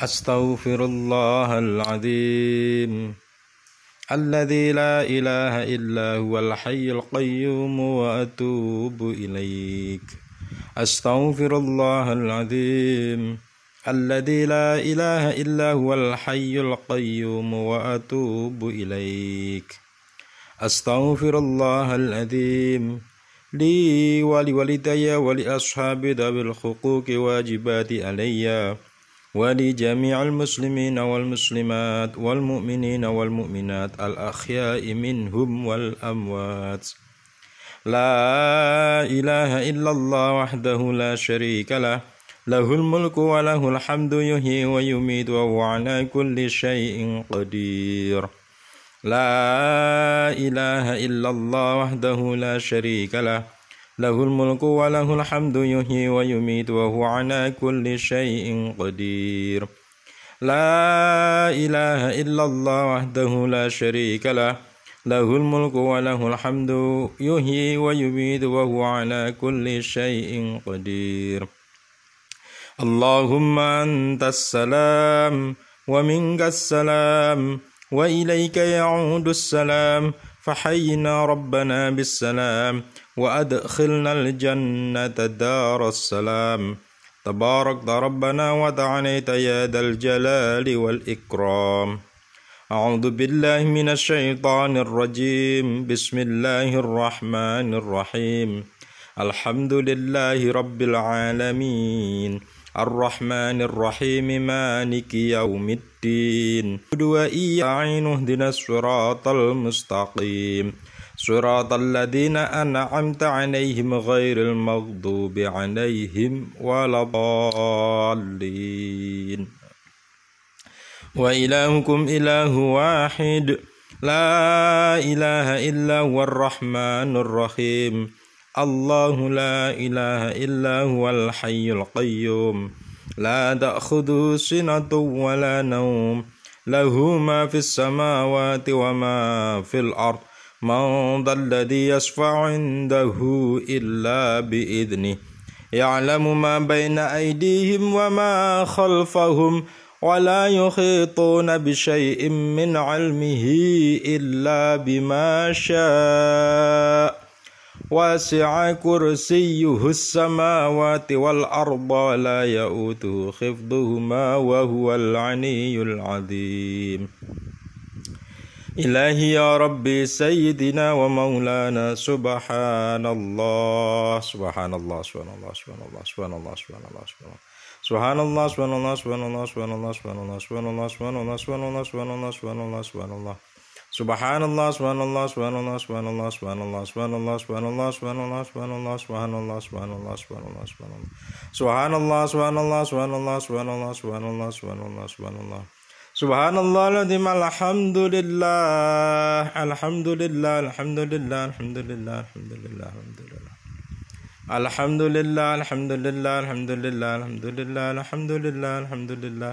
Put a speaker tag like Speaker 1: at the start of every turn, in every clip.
Speaker 1: أستغفر الله العظيم الذي لا إله إلا هو الحي القيوم وأتوب إليك. أستغفر الله العظيم الذي لا إله إلا هو الحي القيوم وأتوب إليك. أستغفر الله العظيم لي ولوالدي ولأصحاب ذوي الحقوق واجبات عليّ ولجميع المسلمين والمسلمات والمؤمنين والمؤمنات الأحياء منهم والأموات. لا إله إلا الله وحده لا شريك له. له الملك وله الحمد يحيي ويميت وهو على كل شيء قدير. لا إله إلا الله وحده لا شريك له. له الملك وله الحمد يحيي ويميت وهو على كل شيء قدير. لا إله إلا الله وحده لا شريك له له الملك وله الحمد يحيي ويميت وهو على كل شيء قدير. اللهم أنت السلام ومنك السلام وإليك يعود السلام فحينا ربنا بالسلام وأدخلنا الجنة دار السلام. تبارك ربنا وتعاليت يا ذا الجلال والإكرام. أعوذ بالله من الشيطان الرجيم. بسم الله الرحمن الرحيم. الحمد لله رب العالمين. الرحمن الرحيم مالك يوم الدين. وإياعين اهدنا الصراط المستقيم. صراط الذين أنعمت عليهم غير المغضوب عليهم ولا الضالين وإلهكم إله واحد. لا إله إلا هو الرحمن الرحيم. الله لا إله إلا هو الحي القيوم. لا تأخذه سنة ولا نوم. له ما في السماوات وما في الأرض. من ذا الذي يشفع عنده إلا بإذنه. يعلم ما بين أيديهم وما خلفهم. ولا يحيطون بشيء من علمه إلا بما شاء. واسع كرسيه السماوات والأرض لا يؤوته خفضهما وهو العني العظيم إلهي يا ربي سيدنا ومولانا سبحان الله سبحان الله سبحان الله سبحان الله سبحان الله سبحان الله سبحان الله سبحان الله سبحان الله سبحان الله سبحان الله سبحان الله سبحان الله سبحان الله سبحان الله سبحان الله سبحان الله سبحان الله سبحان الله سبحان الله سبحان الله سبحان الله سبحان الله سبحان الله سبحان الله سبحان الله سبحان الله سبحان الله سبحان الله سبحان الله سبحان الله سبحان الله سبحان الله سبحان الله سبحان الله سبحان الله سبحان الله العظيم الحمد لله الحمد لله الحمد لله الحمد لله الحمد لله الحمد لله الحمد لله الحمد لله الحمد لله الحمد لله الحمد لله الحمد لله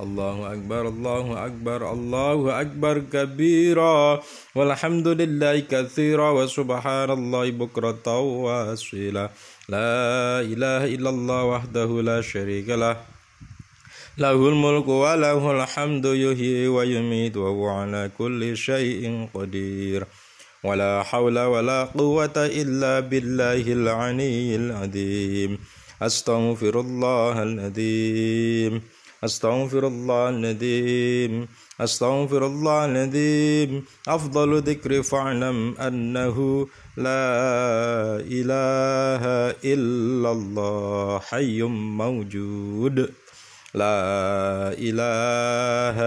Speaker 1: الله أكبر الله أكبر الله أكبر كبيرا والحمد لله كثيرا وسبحان الله بكرة وأصيلا لا إله إلا الله وحده لا شريك له له الملك وله الحمد يحيي ويميت وهو على كل شيء قدير ولا حول ولا قوة إلا بالله العلي العظيم أستغفر الله العظيم أستغفر الله العظيم أستغفر الله العظيم. أفضل ذكر فاعلم أنه لا إله إلا الله حي موجود. لا إله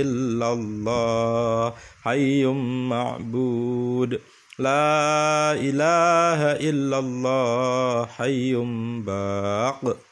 Speaker 1: إلا الله حي معبود. لا إله إلا الله حي باق.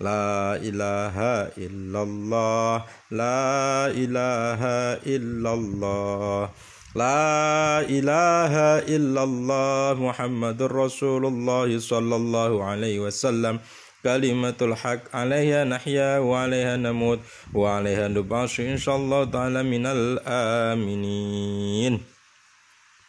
Speaker 1: لا إله إلا الله لا إله إلا الله لا إله إلا الله محمد رسول الله صلى الله عليه وسلم. كلمة الحق عليها نحيا وعليها نموت وعليها نبعث إن شاء الله تعالى من الآمنين.